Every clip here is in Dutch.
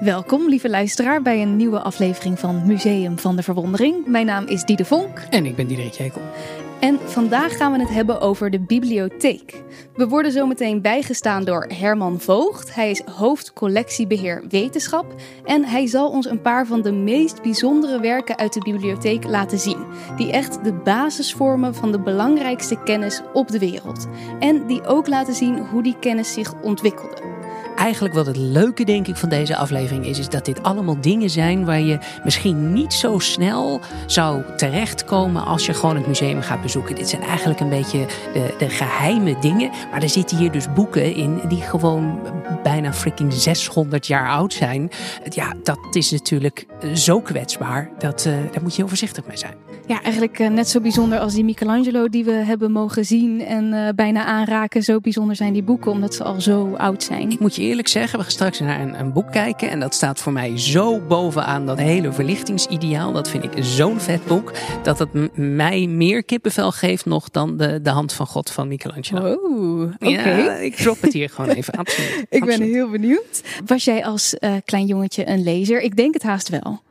Welkom, lieve luisteraar, bij een nieuwe aflevering van Museum van de Verwondering. Mijn naam is Diede Vonk. En ik ben Diederik Jekel. En vandaag gaan we het hebben over de bibliotheek. We worden zometeen bijgestaan door Herman Voogd. Hij is hoofd collectiebeheer wetenschap. En hij zal ons een paar van de meest bijzondere werken uit de bibliotheek laten zien. Die echt de basis vormen van de belangrijkste kennis op de wereld. En die ook laten zien hoe die kennis zich ontwikkelde eigenlijk wat het leuke denk ik van deze aflevering is, is dat dit allemaal dingen zijn waar je misschien niet zo snel zou terechtkomen als je gewoon het museum gaat bezoeken. Dit zijn eigenlijk een beetje de, de geheime dingen, maar er zitten hier dus boeken in die gewoon bijna freaking 600 jaar oud zijn. Ja, dat is natuurlijk zo kwetsbaar, dat, uh, daar moet je heel voorzichtig mee zijn. Ja, eigenlijk uh, net zo bijzonder als die Michelangelo die we hebben mogen zien en uh, bijna aanraken. Zo bijzonder zijn die boeken, omdat ze al zo oud zijn. Ik moet je eerlijk zeggen, we gaan straks naar een, een, boek kijken. En dat staat voor mij zo bovenaan dat hele verlichtingsideaal. Dat vind ik zo'n vet boek. Dat het mij meer kippenvel geeft nog dan de, de hand van God van Michelangelo. Oh, oké. Ja, ik drop het hier gewoon even. Absoluut. ik ben heel benieuwd. Was jij als uh, klein jongetje een lezer? Ik denk het haast wel.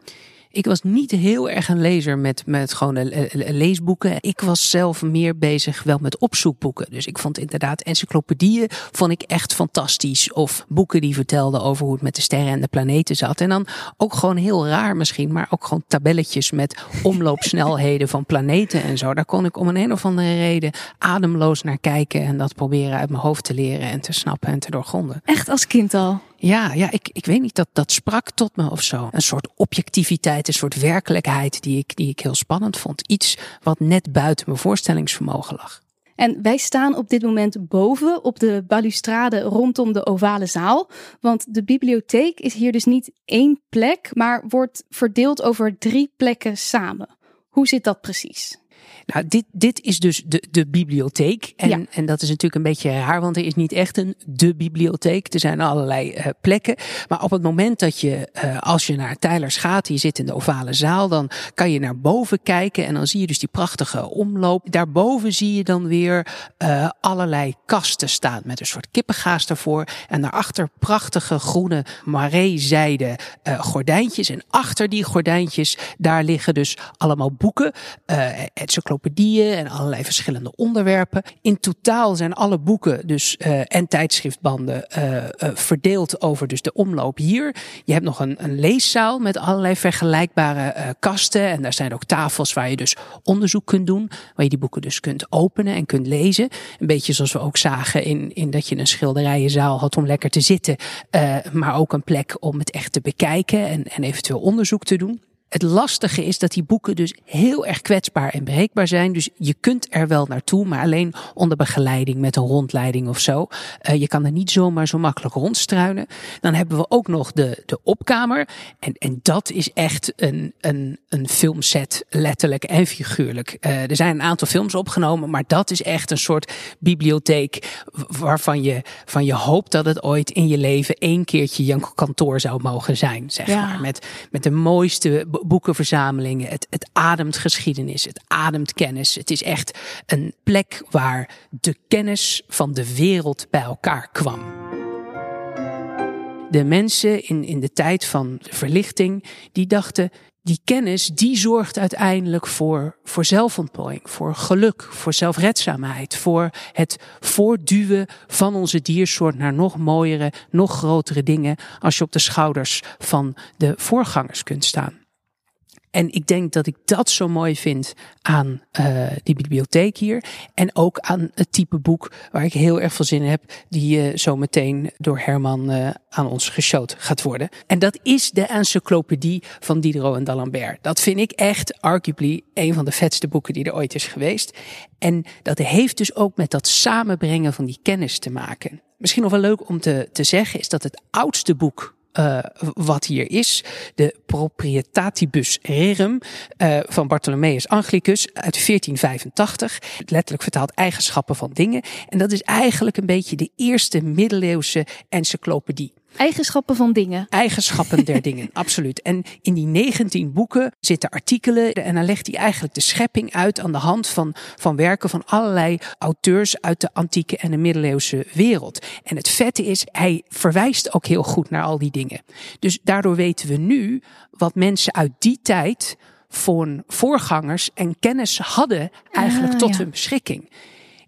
Ik was niet heel erg een lezer met, met gewone leesboeken. Ik was zelf meer bezig wel met opzoekboeken. Dus ik vond inderdaad encyclopedieën vond ik echt fantastisch. Of boeken die vertelden over hoe het met de sterren en de planeten zat. En dan ook gewoon heel raar misschien, maar ook gewoon tabelletjes met omloopsnelheden van planeten en zo. Daar kon ik om een, een of andere reden ademloos naar kijken en dat proberen uit mijn hoofd te leren en te snappen en te doorgronden. Echt als kind al? Ja, ja ik, ik weet niet, dat, dat sprak tot me of zo. Een soort objectiviteit, een soort werkelijkheid die ik, die ik heel spannend vond. Iets wat net buiten mijn voorstellingsvermogen lag. En wij staan op dit moment boven op de balustrade rondom de ovale zaal. Want de bibliotheek is hier dus niet één plek, maar wordt verdeeld over drie plekken samen. Hoe zit dat precies? Nou, dit, dit is dus de, de bibliotheek. En, ja. en dat is natuurlijk een beetje raar, want er is niet echt een de bibliotheek. Er zijn allerlei uh, plekken. Maar op het moment dat je, uh, als je naar Tylers gaat, je zit in de ovale zaal, dan kan je naar boven kijken en dan zie je dus die prachtige omloop. Daarboven zie je dan weer uh, allerlei kasten staan met een soort kippengaas ervoor. En daarachter prachtige groene maree-zijde gordijntjes. En achter die gordijntjes, daar liggen dus allemaal boeken. encyclopedieën encyclopedieën en allerlei verschillende onderwerpen. In totaal zijn alle boeken dus, uh, en tijdschriftbanden uh, uh, verdeeld over dus de omloop hier. Je hebt nog een, een leeszaal met allerlei vergelijkbare kasten. En daar zijn ook tafels waar je dus onderzoek kunt doen. Waar je die boeken dus kunt openen en kunt lezen. Een beetje zoals we ook zagen in, in dat je een schilderijenzaal had om lekker te zitten. maar ook een plek om het echt te bekijken en, en eventueel onderzoek te doen. Het lastige is dat die boeken dus heel erg kwetsbaar en breekbaar zijn. Dus je kunt er wel naartoe, maar alleen onder begeleiding met een rondleiding of zo. Uh, je kan er niet zomaar zo makkelijk rondstruinen. Dan hebben we ook nog de, de opkamer. En, en dat is echt een, een, een filmset, letterlijk en figuurlijk. Uh, er zijn een aantal films opgenomen, maar dat is echt een soort bibliotheek waarvan je, van je hoopt dat het ooit in je leven één keertje je kantoor zou mogen zijn. Zeg ja. maar. Met, met de mooiste boekenverzamelingen. Het, het ademt geschiedenis, het ademt kennis. Het is echt een plek waar de kennis van de wereld bij elkaar kwam. De mensen in, in de tijd van de verlichting, die dachten, die kennis, die zorgt uiteindelijk voor, voor zelfontplooiing, voor geluk, voor zelfredzaamheid, voor het voortduwen van onze diersoort naar nog mooiere, nog grotere dingen als je op de schouders van de voorgangers kunt staan. En ik denk dat ik dat zo mooi vind aan uh, die bibliotheek hier. En ook aan het type boek waar ik heel erg veel zin in heb. Die uh, zo meteen door Herman uh, aan ons geshowd gaat worden. En dat is de encyclopedie van Diderot en d'Alembert. Dat vind ik echt arguably een van de vetste boeken die er ooit is geweest. En dat heeft dus ook met dat samenbrengen van die kennis te maken. Misschien nog wel leuk om te, te zeggen is dat het oudste boek uh, wat hier is. De Proprietatibus Rerum uh, van Bartholomeus Anglicus uit 1485. Letterlijk vertaald eigenschappen van dingen. En dat is eigenlijk een beetje de eerste middeleeuwse encyclopedie. Eigenschappen van dingen. Eigenschappen der dingen, absoluut. En in die 19 boeken zitten artikelen en dan legt hij eigenlijk de schepping uit aan de hand van, van werken van allerlei auteurs uit de antieke en de middeleeuwse wereld. En het vette is, hij verwijst ook heel goed naar al die dingen. Dus daardoor weten we nu wat mensen uit die tijd voor voorgangers en kennis hadden eigenlijk Ah, tot ja. hun beschikking.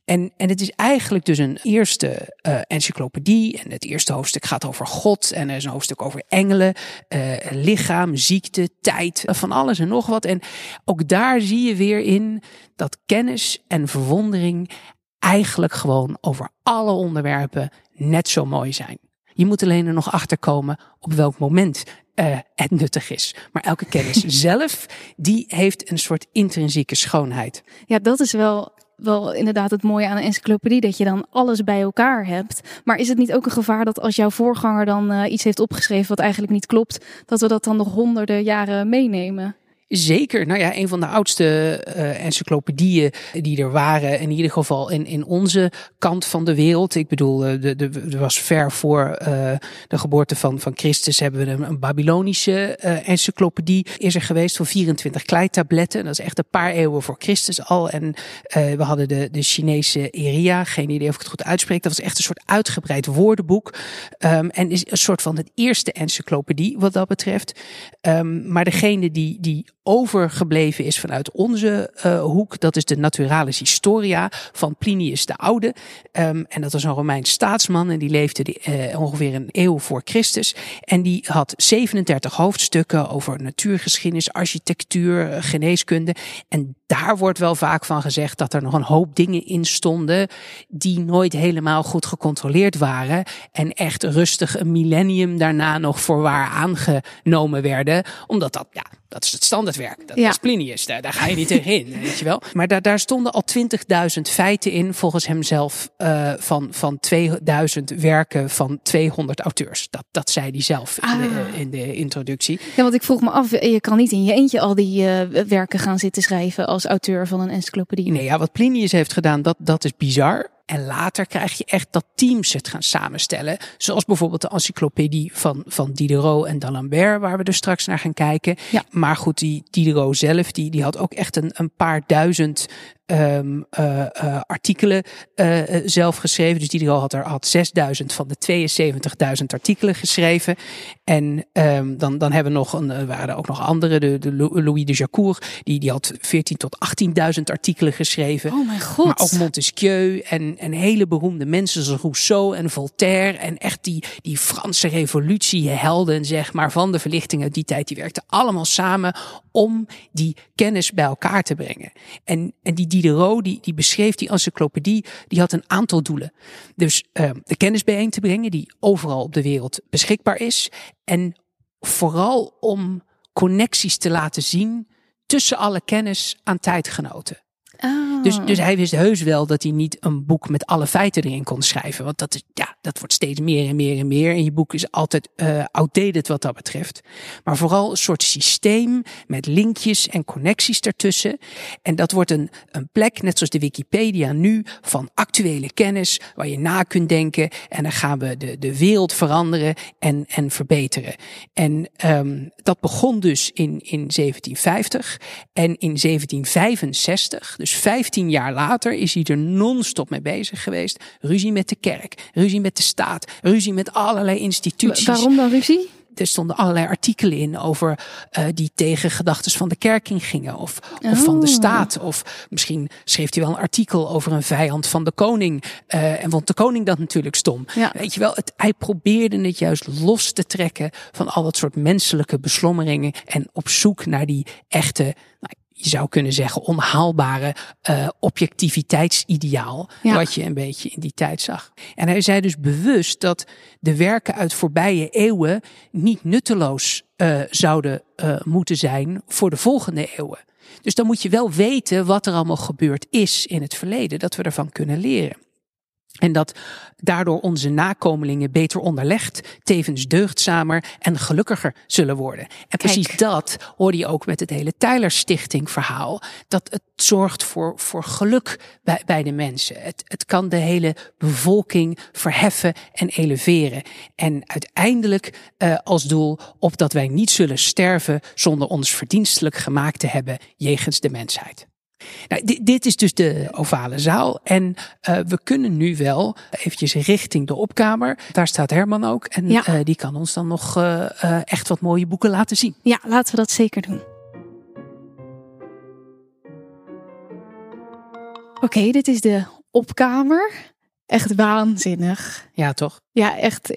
En, en het is eigenlijk dus een eerste eh, encyclopedie. En het eerste hoofdstuk gaat over God. En er is een hoofdstuk over engelen, eh, lichaam, ziekte, tijd, van alles en nog wat. En ook daar zie je weer in dat kennis en verwondering eigenlijk gewoon over alle onderwerpen net zo mooi zijn. Je moet alleen er nog achter komen op welk moment eh, het nuttig is. Maar elke kennis zelf, die heeft een soort intrinsieke schoonheid. Ja, dat is wel, wel inderdaad het mooie aan een encyclopedie, dat je dan alles bij elkaar hebt. Maar is het niet ook een gevaar dat als jouw voorganger dan eh, iets heeft opgeschreven wat eigenlijk niet klopt, dat we dat dan nog honderden jaren meenemen? Zeker. Nou ja, een van de oudste eh encyclopedieën die er waren, in ieder geval in, in onze kant van de wereld. Ik bedoel, eh, er was ver voor eh, de geboorte van, van Christus hebben we een, een Babylonische eh, encyclopedie is er geweest van 24 kleitabletten. Dat is echt een paar eeuwen voor Christus al. En eh, we hadden de, de Chinese Eria, geen idee of ik het goed uitspreek. Dat was echt een soort uitgebreid woordenboek. Ehm, en is een soort van het eerste encyclopedie wat dat betreft. Ehm, maar degene die, die overgebleven is vanuit onze eh, hoek, dat is de Naturalis Historia van Plinius de Oude. Ehm, en dat was een Romeins staatsman en die leefde die, eh, ongeveer een eeuw voor Christus. En die had 37 hoofdstukken over natuurgeschiedenis, architectuur, eh, geneeskunde. En daar wordt wel vaak van gezegd dat er nog een hoop dingen in stonden die nooit helemaal goed gecontroleerd waren. En echt rustig een millennium daarna nog voor waar aangenomen werden. Omdat dat, ja, dat is het standaardwerk. Dat Ja. is Plinius. Daar, daar ga je niet tegenin, weet je wel. Maar daar, daar stonden al 20.000 feiten in, volgens hemzelf, eh van, van 2000 werken van 200 auteurs. Dat, dat zei hij zelf in, de, Ah. in de introductie. Ja, want ik vroeg me af, je kan niet in je eentje al die eh, werken gaan zitten schrijven als auteur van een encyclopedie. Nee, ja, wat Plinius heeft gedaan, dat, dat is bizar. En later krijg je echt dat teams het gaan samenstellen. Zoals bijvoorbeeld de encyclopedie van, van Diderot en d'Alembert, waar we er straks naar gaan kijken. Ja. Maar goed, die Diderot zelf, die, die had ook echt een, een paar duizend ehm, eh, eh, artikelen eh, zelf geschreven. Dus Diderot had er had 6000 van de 72.000 artikelen geschreven. En ehm, dan, dan hebben we nog een, waren er ook nog andere, de, de Lou- Louis de Jacour, die, die had 14.000 tot 18.000 artikelen geschreven. Oh mijn god. Maar ook Montesquieu en, en hele beroemde mensen zoals Rousseau en Voltaire. En echt die, die Franse revolutiehelden, zeg maar, van de verlichting uit die tijd. Die werkten allemaal samen om die kennis bij elkaar te brengen. En, en die Diderot, die, die beschreef die encyclopedie, die had een aantal doelen. Dus eh, de kennis bijeen te brengen, die overal op de wereld beschikbaar is. En vooral om connecties te laten zien tussen alle kennis aan tijdgenoten. Dus, dus hij wist heus wel dat hij niet een boek met alle feiten erin kon schrijven. Want dat, is, ja, dat wordt steeds meer en meer en meer. En je boek is altijd eh outdated wat dat betreft. Maar vooral een soort systeem met linkjes en connecties ertussen. En dat wordt een, een plek, net zoals de Wikipedia nu, van actuele kennis. Waar je na kunt denken. En dan gaan we de, de wereld veranderen en, en verbeteren. En um, dat begon dus in, in 1750. En in 1765, dus 15 jaar later, is hij er non-stop mee bezig geweest. Ruzie met de kerk, ruzie met de staat, ruzie met allerlei instituties. Waarom dan ruzie? Er stonden allerlei artikelen in over uh, die tegen gedachten van de kerk ingingen. Of, of van de Oh. staat. Of misschien schreef hij wel een artikel over een vijand van de koning. Uh, en vond de koning dat natuurlijk stom. Ja. Weet je wel, het, hij probeerde het juist los te trekken van al dat soort menselijke beslommeringen. En op zoek naar die echte, nou, je zou kunnen zeggen, onhaalbare uh, objectiviteitsideaal. Ja. Wat je een beetje in die tijd zag. En hij zei dus bewust dat de werken uit voorbije eeuwen niet nutteloos uh, zouden uh, moeten zijn voor de volgende eeuwen. Dus dan moet je wel weten wat er allemaal gebeurd is in het verleden, dat we ervan kunnen leren. En dat daardoor onze nakomelingen beter onderlegd, tevens deugdzamer en gelukkiger zullen worden. En precies dat hoorde je ook met het hele Tyler Stichting verhaal. Dat het zorgt voor, voor geluk bij, bij de mensen. Het, het kan de hele bevolking verheffen en eleveren. En uiteindelijk uh, als doel op dat wij niet zullen sterven zonder ons verdienstelijk gemaakt te hebben jegens de mensheid. Nou, dit, dit, is dus de ovale zaal. En uh, we kunnen nu wel eventjes richting de opkamer. Daar staat Herman ook. En ja. uh, die kan ons dan nog uh, echt wat mooie boeken laten zien. Ja, laten we dat zeker doen. Oké, okay, dit is de opkamer. Echt waanzinnig. Ja, toch? Ja, echt.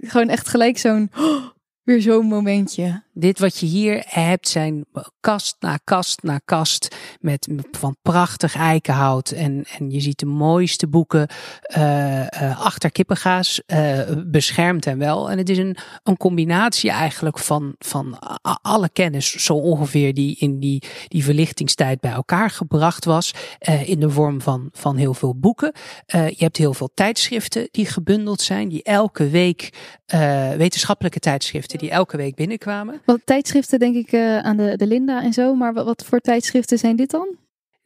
Gewoon echt gelijk zo'n. Oh, weer zo'n momentje. Dit wat je hier hebt zijn kast na kast na kast met van prachtig eikenhout. En, en je ziet de mooiste boeken uh, achter kippengaas, uh, beschermd en wel. En het is een, een combinatie eigenlijk van, van alle kennis zo ongeveer die in die, die verlichtingstijd bij elkaar gebracht was. in de vorm van, van heel veel boeken. je hebt heel veel tijdschriften die gebundeld zijn, die elke week, wetenschappelijke tijdschriften die elke week binnenkwamen. Wat tijdschriften denk ik uh, aan de, de Linda en zo. Maar wat voor tijdschriften zijn dit dan?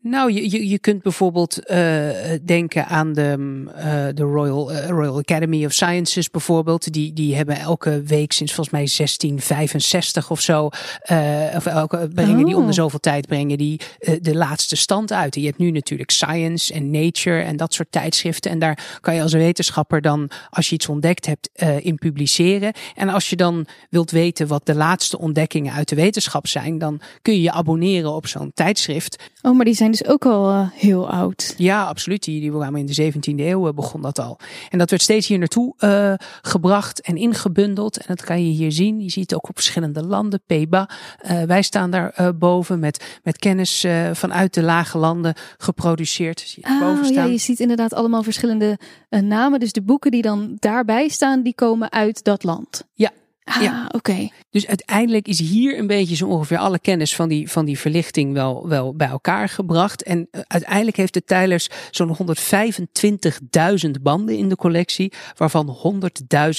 Nou, je, je, je kunt bijvoorbeeld uh, denken aan de, uh, de Royal, uh, Royal Academy of Sciences bijvoorbeeld. Die, die hebben elke week sinds volgens mij 1665 of zo, of elke, brengen oh. die om de zoveel tijd brengen die de laatste stand uit. je hebt nu natuurlijk Science en Nature en dat soort tijdschriften. En daar kan je als wetenschapper dan, als je iets ontdekt hebt, in publiceren. En als je dan wilt weten wat de laatste ontdekkingen uit de wetenschap zijn, dan kun je je abonneren op zo'n tijdschrift. Oh, maar die zijn dus ook al uh, heel oud. Ja, absoluut. Die, die kwamen in de 17e eeuw, uh, begon dat al. En dat werd steeds hier naartoe uh, gebracht en ingebundeld. En dat kan je hier zien. Je ziet het ook op verschillende landen. PEBA. wij staan daar boven met, met kennis vanuit de lage landen geproduceerd. Zie je, boven staan. ja, je ziet inderdaad allemaal verschillende namen. Dus de boeken die dan daarbij staan, die komen uit dat land. Ja, Ah, ja, oké. Dus uiteindelijk is hier een beetje zo ongeveer alle kennis van die, van die verlichting wel, wel bij elkaar gebracht. En uh, uiteindelijk heeft de Tylers zo'n 125.000 banden in de collectie, waarvan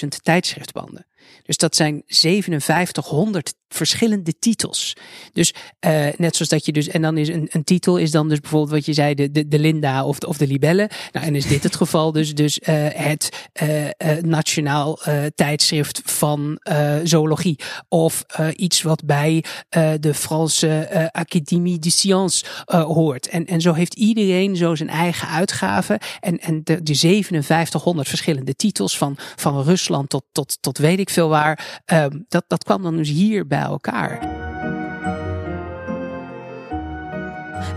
100.000 tijdschriftbanden. Dus dat zijn 5700 verschillende titels. Dus uh, net zoals dat je dus, en dan is een, een titel is dan dus bijvoorbeeld wat je zei, de, de, de Linda of de, of de Libelle. Nou, en is dit het geval dus, dus uh, het uh, nationaal tijdschrift van zoologie. Of iets wat bij de Franse Académie des Sciences hoort. En, en zo heeft iedereen zo zijn eigen uitgave. En, en de, de 5700 verschillende titels van, van Rusland tot, tot, tot weet ik veel waar. Um, dat, dat kwam dan dus hier bij elkaar.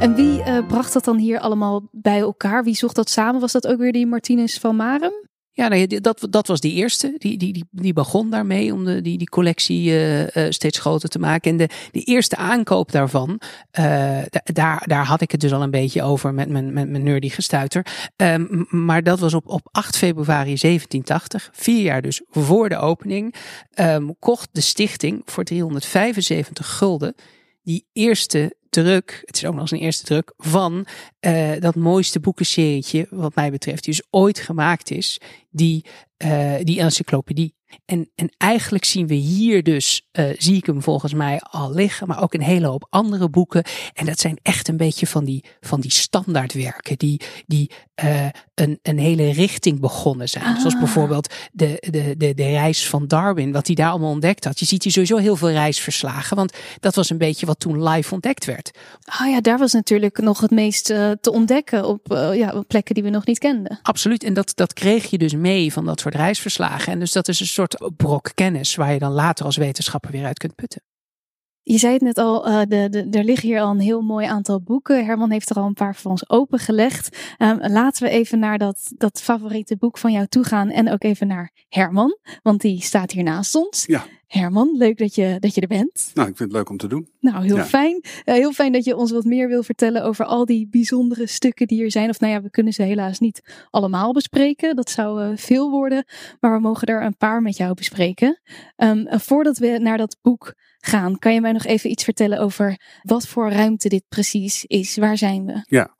En wie uh, bracht dat dan hier allemaal bij elkaar? Wie zocht dat samen? Was dat ook weer die Martinus van Marem? Ja, dat, dat was die eerste. Die, die, die, begon daarmee om de, die, die collectie uh, uh, steeds groter te maken. En de, de eerste aankoop daarvan, uh, daar, daar had ik het dus al een beetje over met mijn, met mijn nerdy gestuiter. Um, maar dat was op, op 8 februari 1780, vier jaar dus voor de opening, um, kocht de stichting voor 375 gulden die eerste druk, het is ook nog eens een eerste druk, van uh, dat mooiste boekenserietje, wat mij betreft, die dus ooit gemaakt is, die, uh, die encyclopedie. En, en eigenlijk zien we hier dus, uh, zie ik hem volgens mij al liggen, maar ook een hele hoop andere boeken. En dat zijn echt een beetje van die, van die standaardwerken, die, die uh, een, een hele richting begonnen zijn. Ah. Zoals bijvoorbeeld de, de, de, de reis van Darwin, wat hij daar allemaal ontdekt had. Je ziet hier sowieso heel veel reisverslagen, want dat was een beetje wat toen live ontdekt werd. Ah oh ja, daar was natuurlijk nog het meest uh, te ontdekken op, ja, op plekken die we nog niet kenden. Absoluut, en dat, dat kreeg je dus mee van dat soort reisverslagen. En dus dat is een soort brok kennis waar je dan later als wetenschapper weer uit kunt putten. Je zei het net al, uh, de, de, er liggen hier al een heel mooi aantal boeken. Herman heeft er al een paar voor ons opengelegd. Um, laten we even naar dat, dat favoriete boek van jou toe gaan. En ook even naar Herman, want die staat hier naast ons. Ja. Herman, leuk dat je, dat je er bent. Nou, ik vind het leuk om te doen. Nou, heel fijn. Uh, heel fijn dat je ons wat meer wil vertellen over al die bijzondere stukken die er zijn. Of nou ja, we kunnen ze helaas niet allemaal bespreken. Dat zou uh, veel worden. Maar we mogen er een paar met jou bespreken. Um, voordat we naar dat boek gaan, kan je mij nog even iets vertellen over wat voor ruimte dit precies is? Waar zijn we? Ja,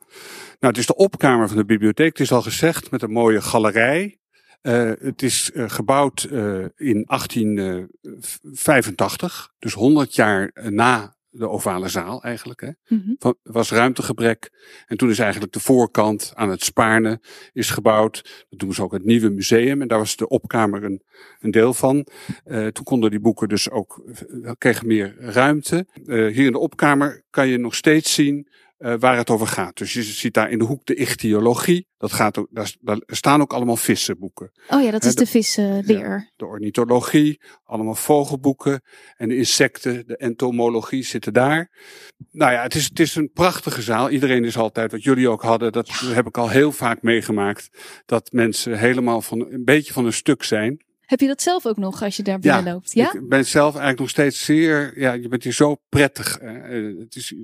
Nou, het is de opkamer van de bibliotheek. Het is al gezegd met een mooie galerij. Uh, het is uh, gebouwd uh, in 1885, dus 100 jaar na de ovale zaal eigenlijk. Hè. Mm -hmm. was ruimtegebrek. En toen is eigenlijk de voorkant aan het Spaarne is gebouwd. Dat doen ze ook het nieuwe museum. En daar was de opkamer een, een deel van. Uh, toen konden die boeken dus ook, kregen meer ruimte. Uh, hier in de opkamer kan je nog steeds zien uh, waar het over gaat. Dus je ziet daar in de hoek de ichthyologie. Dat gaat ook, daar, daar staan ook allemaal vissenboeken. Oh ja, dat is de, de vissenleer. Ja, de ornithologie, allemaal vogelboeken. En de insecten, de entomologie zitten daar. Nou ja, het is, het is een prachtige zaal. Iedereen is altijd, wat jullie ook hadden, dat ja. heb ik al heel vaak meegemaakt. Dat mensen helemaal van een beetje van een stuk zijn. Heb je dat zelf ook nog als je daar binnen ja, loopt? Ja, ik ben zelf eigenlijk nog steeds zeer. Ja, je bent hier zo prettig. Uh, het is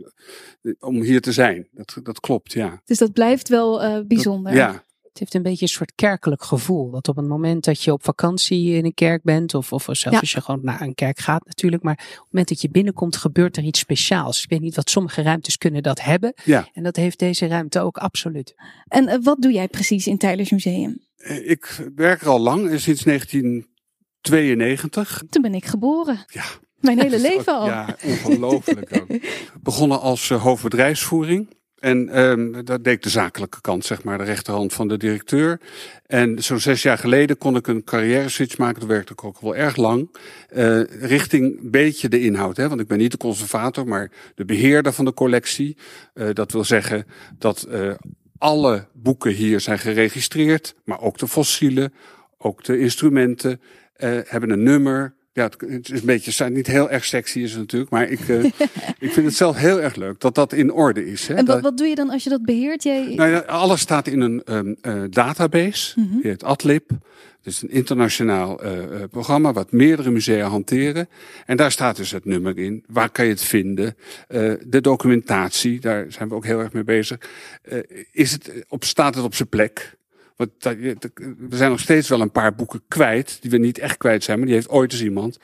om hier te zijn. Dat, dat klopt, ja. Dus dat blijft wel uh, bijzonder. Dat, ja. Het heeft een beetje een soort kerkelijk gevoel. Dat op het moment dat je op vakantie in een kerk bent, of, of zelfs ja. als je gewoon naar een kerk gaat natuurlijk, maar op het moment dat je binnenkomt, gebeurt er iets speciaals. Ik weet niet wat sommige ruimtes kunnen dat hebben. Ja. En dat heeft deze ruimte ook absoluut. En uh, wat doe jij precies in Tylers Museum? Ik werk er al lang, sinds 1992. Toen ben ik geboren. Ja. Mijn hele leven al. Ja, ongelooflijk ook. Begonnen als uh, hoofdbedrijfsvoering. En um, dat deed de zakelijke kant, zeg maar, de rechterhand van de directeur. En zo'n zes jaar geleden kon ik een carrière switch maken. Dat werkte ik ook wel erg lang. Uh, richting een beetje de inhoud. Hè? Want ik ben niet de conservator, maar de beheerder van de collectie. Uh, dat wil zeggen dat alle boeken hier zijn geregistreerd. Maar ook de fossielen, ook de instrumenten hebben een nummer. Ja, het is een beetje, het zijn niet heel erg sexy is het natuurlijk, maar ik, uh, ik vind het zelf heel erg leuk dat dat in orde is. Hè. En wat, wat doe je dan als je dat beheert? Jij... Nou ja, alles staat in een um, uh, database, mm -hmm. die heet Adlib. Het is een internationaal uh, programma wat meerdere musea hanteren. En daar staat dus het nummer in. Waar kan je het vinden? Uh, de documentatie, daar zijn we ook heel erg mee bezig. Uh, is het op, staat het op zijn plek? Want we zijn nog steeds wel een paar boeken kwijt, die we niet echt kwijt zijn, maar die heeft ooit eens iemand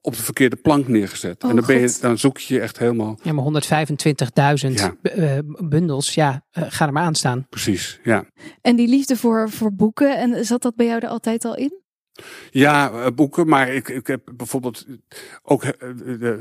op de verkeerde plank neergezet. Oh, en dan, ben je, dan zoek je je echt helemaal. Ja, maar 125.000 ja. Uh, bundels, ja, uh, ga er maar aan staan. Precies, ja. En die liefde voor, voor boeken, en zat dat bij jou er altijd al in? Ja, boeken, maar ik, ik heb bijvoorbeeld ook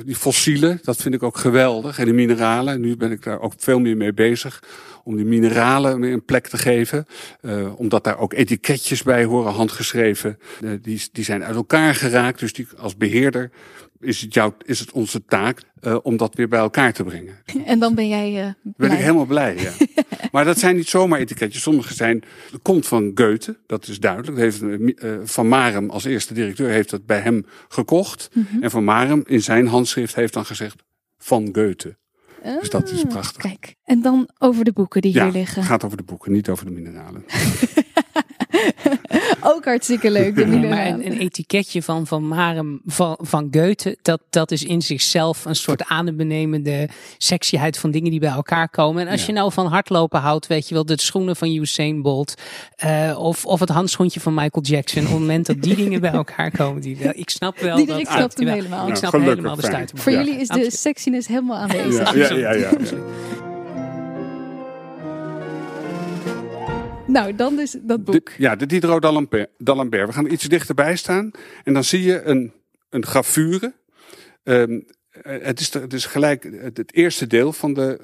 die fossielen, dat vind ik ook geweldig. En de mineralen, nu ben ik daar ook veel meer mee bezig. Om die mineralen een plek te geven. Uh, omdat daar ook etiketjes bij horen, handgeschreven. Die, die zijn uit elkaar geraakt, dus die, als beheerder is het, jou, is het onze taak uh, om dat weer bij elkaar te brengen. En dan ben jij uh, Ben ik helemaal blij, ja. maar dat zijn niet zomaar etiketjes. Sommige zijn, komt van Goethe, dat is duidelijk. Dat heeft, uh, van Marem als eerste directeur heeft dat bij hem gekocht. Mm -hmm. En Van Marem in zijn handschrift heeft dan gezegd van Goethe. Dus dat is prachtig. Kijk, en dan over de boeken die ja, hier liggen. Het gaat over de boeken, niet over de mineralen. Ook hartstikke leuk. Ja, maar een, een, etiketje van Van Marem van, van Goethe, dat, dat is in zichzelf een soort adembenemende sexyheid van dingen die bij elkaar komen. En als ja. je nou van hardlopen houdt, weet je wel, de schoenen van Usain Bolt uh, of, of het handschoentje van Michael Jackson. Op het moment dat die dingen bij elkaar komen, die, ik snap wel die, dat... Ik snap hem helemaal. Ik snap nou, helemaal de stuit. Voor jullie is de sexiness helemaal aanwezig. Ja, ja, ja. Nou, dan dus dat boek. De, ja, de Diderot d'Alembert. We gaan iets dichterbij staan. En dan zie je een, een gravure. Um, het, is, het is gelijk het, het eerste deel van de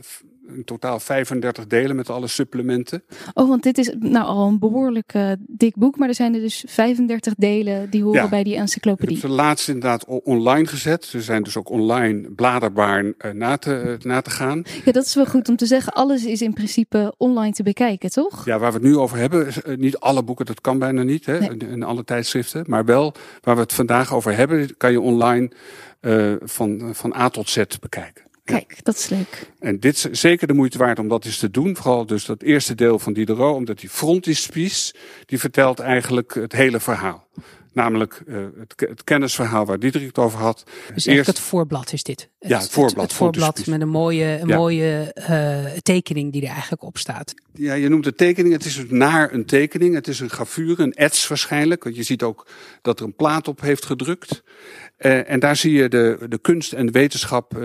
in totaal 35 delen met alle supplementen. Oh, want dit is nou al een behoorlijk uh, dik boek, maar er zijn er dus 35 delen die horen ja, bij die encyclopedie. Ik heb ze laatst inderdaad online gezet. Ze zijn dus ook online bladerbaar uh, na, te, uh, na te gaan. Ja, dat is wel goed om te zeggen. Alles is in principe online te bekijken, toch? Ja, waar we het nu over hebben, is, niet alle boeken, dat kan bijna niet, hè, nee. in, in alle tijdschriften. Maar wel waar we het vandaag over hebben, kan je online van, van A tot Z bekijken. Kijk, ja. dat is leuk. En dit is zeker de moeite waard om dat eens te doen. Vooral dus dat eerste deel van Diderot, omdat die frontispice, die vertelt eigenlijk het hele verhaal. Namelijk uh, het, het, kennisverhaal waar Diederik het over had. Dus Eerst, het voorblad is dit. Ja, het, voorblad. Het, voorblad met een mooie, een mooie uh, tekening die er eigenlijk op staat. Ja, je noemt het tekening. Het is dus naar een tekening. Het is een gravure, een ets waarschijnlijk. Want je ziet ook dat er een plaat op heeft gedrukt. Uh, en daar zie je de, de kunst en de wetenschap, uh,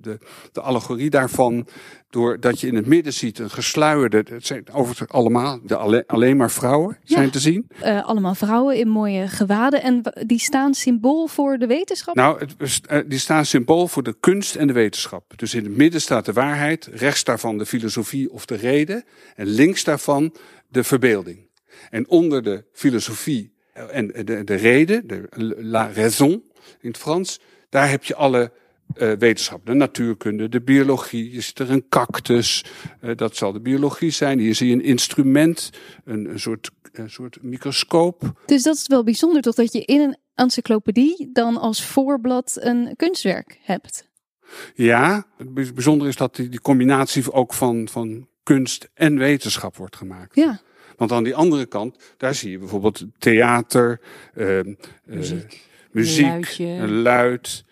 de, de allegorie daarvan. Doordat je in het midden ziet een gesluierde, het zijn over allemaal, de alle, alleen maar vrouwen zijn te zien. Uh, allemaal vrouwen in mooie gewaden en die staan symbool voor de wetenschap? Nou, het, die staan symbool voor de kunst en de wetenschap. Dus in het midden staat de waarheid, rechts daarvan de filosofie of de reden en links daarvan de verbeelding. En onder de filosofie en de, de reden, de la raison in het Frans, daar heb je alle uh, wetenschap, de natuurkunde, de biologie. Je ziet er een cactus, uh, dat zal de biologie zijn. Hier zie je een instrument, een, een, soort, een soort microscoop. Dus dat is wel bijzonder, toch dat je in een encyclopedie dan als voorblad een kunstwerk hebt? Ja, het bijzondere is dat die, die combinatie ook van, van kunst en wetenschap wordt gemaakt. Ja. Want aan die andere kant, daar zie je bijvoorbeeld theater, uh, muziek, muziek een, een luid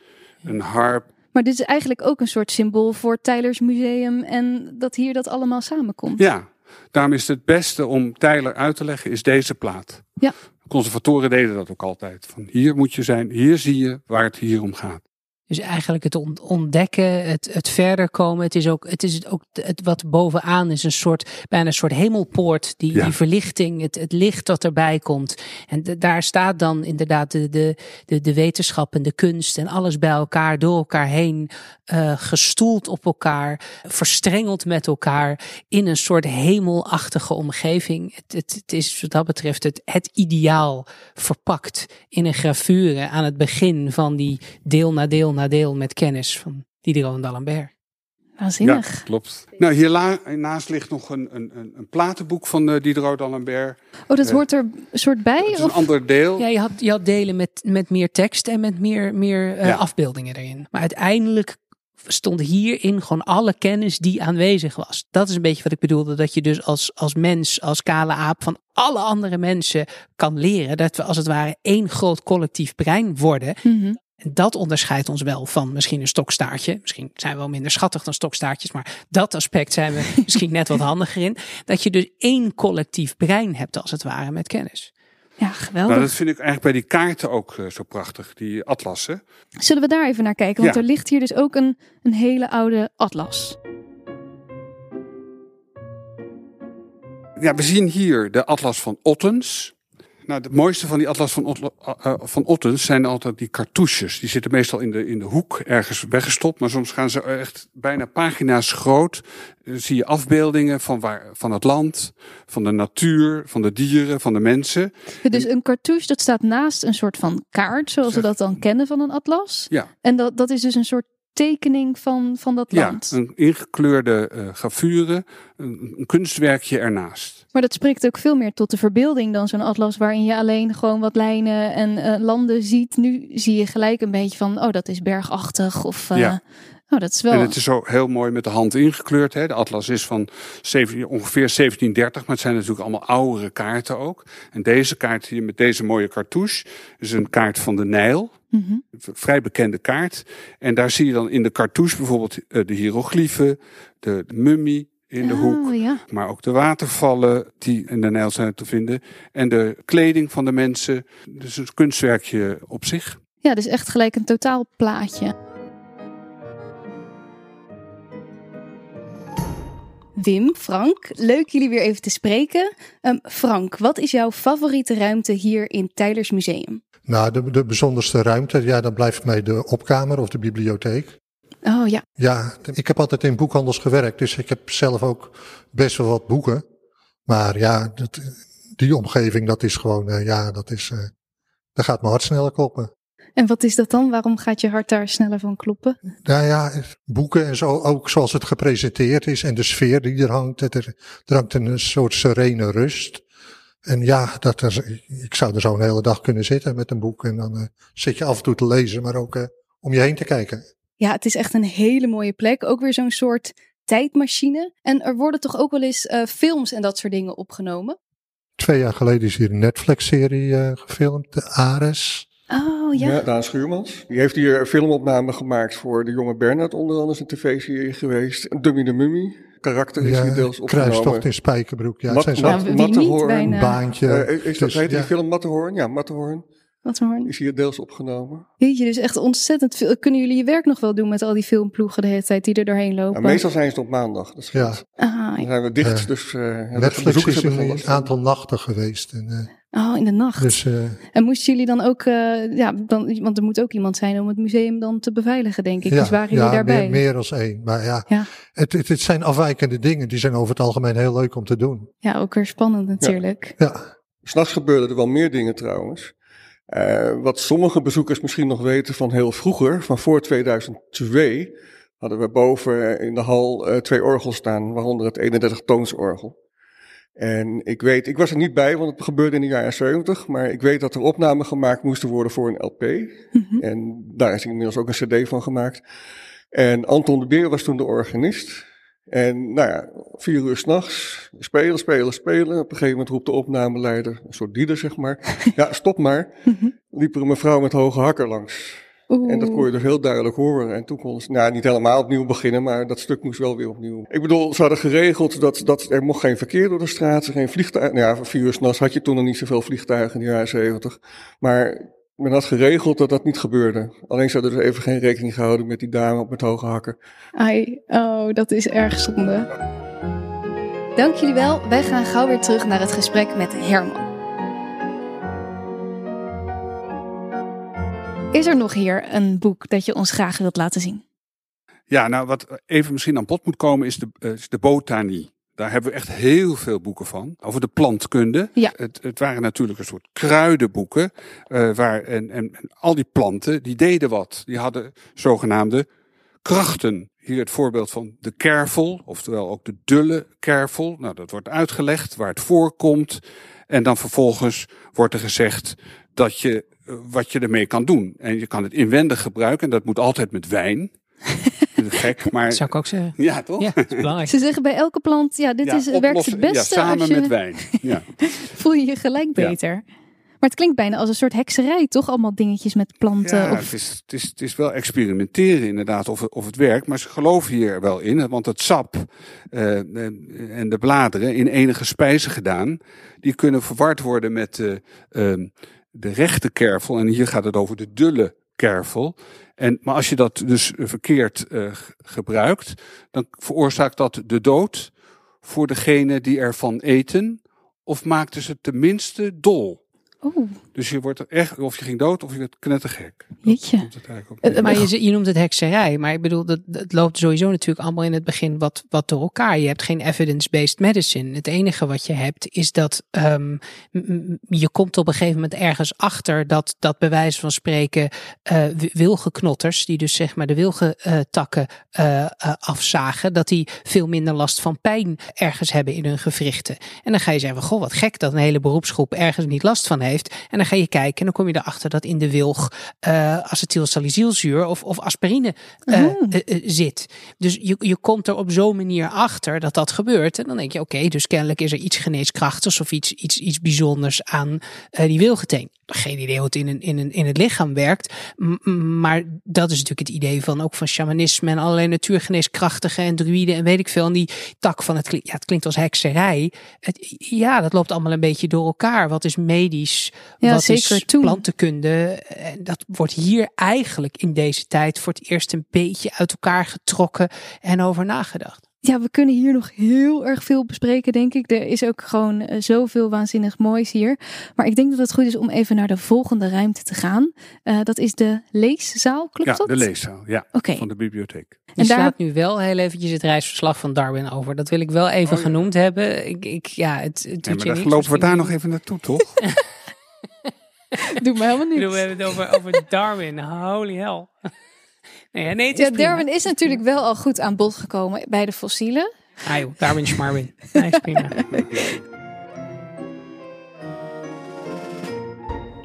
een harp. Maar dit is eigenlijk ook een soort symbool voor Tylers Museum en dat hier dat allemaal samenkomt. Ja, daarom is het beste om Tyler uit te leggen, is deze plaat. Ja. Conservatoren deden dat ook altijd. Van hier moet je zijn, hier zie je waar het hier om gaat. Dus eigenlijk het ontdekken, het, het verder komen. Het is ook, het is ook het, wat bovenaan is een soort, bijna een soort hemelpoort. Die, die verlichting, het, het licht dat erbij komt. En daar staat dan inderdaad de, de, de, de wetenschap en de kunst en alles bij elkaar, door elkaar heen, uh, gestoeld op elkaar, verstrengeld met elkaar in een soort hemelachtige omgeving. Het, het, het is wat dat betreft het, het ideaal verpakt in een gravure aan het begin van die deel na deel na deel met kennis van Diderot d'Alembert. Waanzinnig. Ja, klopt. Nou, hiernaast ligt nog een, een, een platenboek van uh, Diderot d'Alembert. Oh, dat uh, hoort er een soort bij? Het is een ander deel. Ja, je had, je had delen met, met meer tekst en met meer, meer uh, ja. afbeeldingen erin. Maar uiteindelijk stond hierin gewoon alle kennis die aanwezig was. Dat is een beetje wat ik bedoelde. Dat je dus als, als mens, als kale aap van alle andere mensen kan leren. Dat we als het ware één groot collectief brein worden. Mm -hmm. En dat onderscheidt ons wel van misschien een stokstaartje. Misschien zijn we wel minder schattig dan stokstaartjes, maar dat aspect zijn we misschien net wat handiger in. Dat je dus één collectief brein hebt, als het ware, met kennis. Ja, geweldig. Nou, dat vind ik eigenlijk bij die kaarten ook uh, zo prachtig, die atlassen. Zullen we daar even naar kijken? Want Ja. er ligt hier dus ook een, een hele oude atlas. Ja, we zien hier de atlas van Ottens. Nou, het mooiste van die atlas van, Otla- uh, van Ottens zijn altijd die cartouches. Die zitten meestal in de, in de hoek ergens weggestopt, maar soms gaan ze echt bijna pagina's groot. Uh, zie je afbeeldingen van, waar, van het land, van de natuur, van de dieren, van de mensen. Dus een cartouche, dat staat naast een soort van kaart, zoals we dat dan kennen van een atlas. Ja. En dat, dat is dus een soort tekening van, van dat Ja, land. een ingekleurde uh, gravure, een, een kunstwerkje ernaast. Maar dat spreekt ook veel meer tot de verbeelding dan zo'n atlas waarin je alleen gewoon wat lijnen en uh, landen ziet. Nu zie je gelijk een beetje van, oh dat is bergachtig of... Uh, Ja. Oh, dat is wel... En het is zo heel mooi met de hand ingekleurd. Hè. De atlas is van 17, ongeveer 1730, maar het zijn natuurlijk allemaal oudere kaarten ook. En deze kaart hier met deze mooie cartouche is een kaart van de Nijl. Een vrij bekende kaart. En daar zie je dan in de cartouche bijvoorbeeld uh, de hieroglyphen, de, de mummie in de oh, hoek. Ja. Maar ook de watervallen die in de Nijl zijn te vinden. En de kleding van de mensen. Dus een kunstwerkje op zich. ja, dus echt gelijk een totaal plaatje. Wim, Frank, leuk jullie weer even te spreken. Um, Frank, wat is jouw favoriete ruimte hier in Tylers Museum? Nou, de, de bijzonderste ruimte, ja, dan blijft mij de opkamer of de bibliotheek. Oh ja, Ja, ik heb altijd in boekhandels gewerkt, dus ik heb zelf ook best wel wat boeken. Maar ja, dat, die omgeving, dat is gewoon, uh, ja, dat is, uh, daar gaat mijn hart sneller kloppen. en wat is dat dan? Waarom gaat je hart daar sneller van kloppen? Nou ja, boeken en zo, ook zoals het gepresenteerd is en de sfeer die er hangt, er, er hangt een soort serene rust. En ja, dat er, ik zou er zo een hele dag kunnen zitten met een boek en dan uh, zit je af en toe te lezen, maar ook uh, om je heen te kijken. Ja, het is echt een hele mooie plek. Ook weer zo'n soort tijdmachine. En er worden toch ook wel eens uh, films en dat soort dingen opgenomen? twee jaar geleden is hier een Netflix-serie uh, gefilmd, de Ares. Oh ja. ja. Daan Schuurmans. Die heeft hier filmopname gemaakt voor de jonge Bernard, onder andere een tv-serie geweest. Dummy de Mummy. Karakter is hier deels opgenomen. Kruistocht in Spijkerbroek. Ja, Mat, zijn bijna. Een baantje. Uh, is dat, dus, heet die ja. film Matterhorn? Ja, Matterhorn. Is hier deels opgenomen. Weet je, dus echt ontzettend veel. Kunnen jullie je werk nog wel doen met al die filmploegen de hele tijd die er doorheen lopen? Nou, meestal zijn ze op maandag. Dat Ja. Ah, Dan zijn we dicht, Ja. dus uh, Netflix is een aantal nachten geweest. En, uh, oh, in de nacht. dus, uh, en moesten jullie dan ook, uh, ja, dan, want er moet ook iemand zijn om het museum dan te beveiligen, denk ik. ja, dus waren jullie ja, daarbij? Meer, meer dan één. Maar ja, Ja. Het, het, het zijn afwijkende dingen. Die zijn over het algemeen heel leuk om te doen. Ja, ook weer spannend natuurlijk. Ja. S'nachts gebeurden er wel meer dingen trouwens. Uh, wat sommige bezoekers misschien nog weten van heel vroeger, van voor 2002, hadden we boven in de hal uh, twee orgels staan, waaronder het 31-toonsorgel. En ik weet, ik was er niet bij, want het gebeurde in de jaren 70, maar ik weet dat er opnamen gemaakt moesten worden voor een LP. Mhm. En daar is inmiddels ook een CD van gemaakt. En Anton de Beer was toen de organist. En nou ja, vier uur s'nachts, spelen, spelen, spelen. Op een gegeven moment roept de opnameleider, een soort dieder zeg maar. Ja, stop maar. Liep er een mevrouw met hoge hakken langs. Oeh. En dat kon je dus heel duidelijk horen. En toen konden ze, nou niet helemaal opnieuw beginnen, maar dat stuk moest wel weer opnieuw. Ik bedoel, ze hadden geregeld dat, dat er mocht geen verkeer door de straat, geen vliegtuigen. Nou ja, vier uur s'nachts had je toen nog niet zoveel vliegtuigen in de jaren zeventig. Maar men had geregeld dat dat niet gebeurde. Alleen ze hadden dus even geen rekening gehouden met die dame met hoge hakken. Ai, oh, dat is erg zonde. Dank jullie wel. Wij gaan gauw weer terug naar het gesprek met Herman. Is er nog hier een boek dat je ons graag wilt laten zien? Ja, nou wat even misschien aan bod moet komen is de, uh, is de botanie. Daar hebben we echt heel veel boeken van. Over de plantkunde. Ja. Het, het waren natuurlijk een soort kruidenboeken. Uh, waar, en, en, en al die planten, die deden wat. Die hadden zogenaamde krachten. Hier het voorbeeld van de kervel, oftewel ook de dulle kervel. Nou, dat wordt uitgelegd waar het voorkomt. En dan vervolgens wordt er gezegd dat je, uh, wat je ermee kan doen. En je kan het inwendig gebruiken. En dat moet altijd met wijn. Gek, maar. Dat zou ik ook zeggen. Ja, toch? Ja, dat is belangrijk. Ze zeggen bij elke plant, ja, dit Ja, is, werkt het beste. Ja, samen als je, met wijn. Ja. Voel je je gelijk Ja. beter. Maar het klinkt bijna als een soort hekserij, toch? Allemaal dingetjes met planten. Ja, of... het, is, het, is, het is wel experimenteren inderdaad of, het- of het werkt. Maar ze geloven hier wel in. Want het sap eh, en de bladeren in enige spijzen gedaan. Die kunnen verward worden met eh, ehm, de rechte kervel. En hier gaat het over de dulle En, maar als je dat dus verkeerd eh, gebruikt. Dan veroorzaakt dat de dood voor degene die ervan eten. Of maakt het tenminste dol. Oeh, Dus je wordt er echt, of je ging dood of je werd knettergek. jeetje. Komt het Eh, maar je, je noemt het hekserij, maar ik bedoel, dat, het loopt sowieso natuurlijk allemaal in het begin wat, wat door elkaar. Je hebt geen evidence-based medicine. Het enige wat je hebt is dat um, je komt op een gegeven moment ergens achter dat, dat bij wijze van spreken uh, wilgenknotters, die dus zeg maar de wilgentakken uh, uh, afzagen, dat die veel minder last van pijn ergens hebben in hun gewrichten. En dan ga je zeggen, goh, wat gek dat een hele beroepsgroep ergens niet last van heeft. En dan ga je kijken en dan kom je erachter dat in de wilg uh, acetylsalicylzuur of, of aspirine uh, Oh. uh, uh, zit. Dus je, je komt er op zo'n manier achter dat dat gebeurt. En dan denk je, oké, dus kennelijk is er iets geneeskrachtigs of iets, iets, iets bijzonders aan die wilgeteen. Geen idee hoe het in, een, in, een, in het lichaam werkt. M maar dat is natuurlijk het idee van ook van shamanisme en allerlei natuurgeneeskrachtige en druïden en weet ik veel. En die tak van het, klinkt, ja, het klinkt als hekserij. Het, ja, dat loopt allemaal een beetje door elkaar. Wat is medisch? Ja, wat zeker is toen. plantenkunde? En dat wordt hier eigenlijk in deze tijd voor het eerst een beetje uit elkaar getrokken en over nagedacht. Ja, we kunnen hier nog heel erg veel bespreken, denk ik. Er is ook gewoon uh, zoveel waanzinnig moois hier. Maar ik denk dat het goed is om even naar de volgende ruimte te gaan. Uh, dat is de leeszaal, klopt ja, dat? de leeszaal, ja, okay. van de bibliotheek. Je En daar- nu wel heel eventjes het reisverslag van Darwin over. Dat wil ik wel even Oh, ja. genoemd hebben. Ik, ik, ja, het, het Ja, doet maar je dan lopen we daar nog even naartoe, toch? Doe me helemaal niet. we hebben het over, over Darwin. Holy hell. Nee, ja, nee, het is Ja, prima. Darwin is natuurlijk wel al goed aan bod gekomen bij de fossielen. Ah joh, Darwin Schmarwin. Nee, is prima.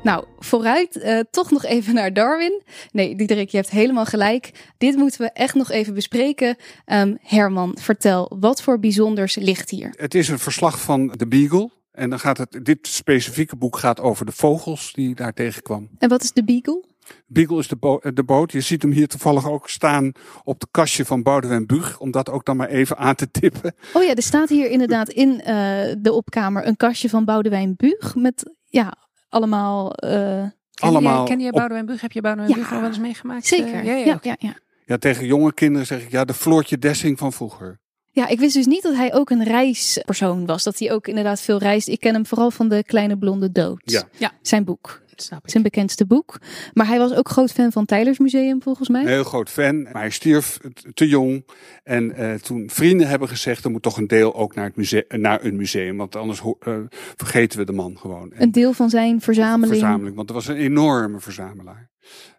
Nou, vooruit, uh, toch nog even naar Darwin. Nee, Diederik, je hebt helemaal gelijk. Dit moeten we echt nog even bespreken. Um, Herman, vertel, wat voor bijzonders ligt hier? Het is een verslag van de Beagle. En dan gaat het, dit specifieke boek gaat over de vogels die daar tegenkwam. En wat is de Beagle? Beagle is de, bo de boot. Je ziet hem hier toevallig ook staan op de kastje van Boudewijn Bug. Om dat ook dan maar even aan te tippen. Oh ja, er staat hier inderdaad in uh, de opkamer een kastje van Boudewijn Bug. Met ja, allemaal... Uh, ken allemaal je, ken je Boudewijn Bug? Heb je Boudewijn ja, Bug al wel eens meegemaakt? Zeker, Uh, ja, ja, ja, ja. Ja, tegen jonge kinderen zeg ik ja, de Floortje Dessing van vroeger. Ja, ik wist dus niet dat hij ook een reispersoon was. Dat hij ook inderdaad veel reist. Ik ken hem vooral van de Kleine Blonde Dood. Ja. ja. Zijn boek. Snap ik. Zijn bekendste boek. Maar hij was ook groot fan van Tylers Museum volgens mij. Een heel groot fan. Maar hij stierf te jong. En uh, toen vrienden hebben gezegd, er moet toch een deel ook naar, het museum, naar een museum. Want anders uh, vergeten we de man gewoon. En een deel van zijn verzameling. Verzameling, want hij was een enorme verzamelaar.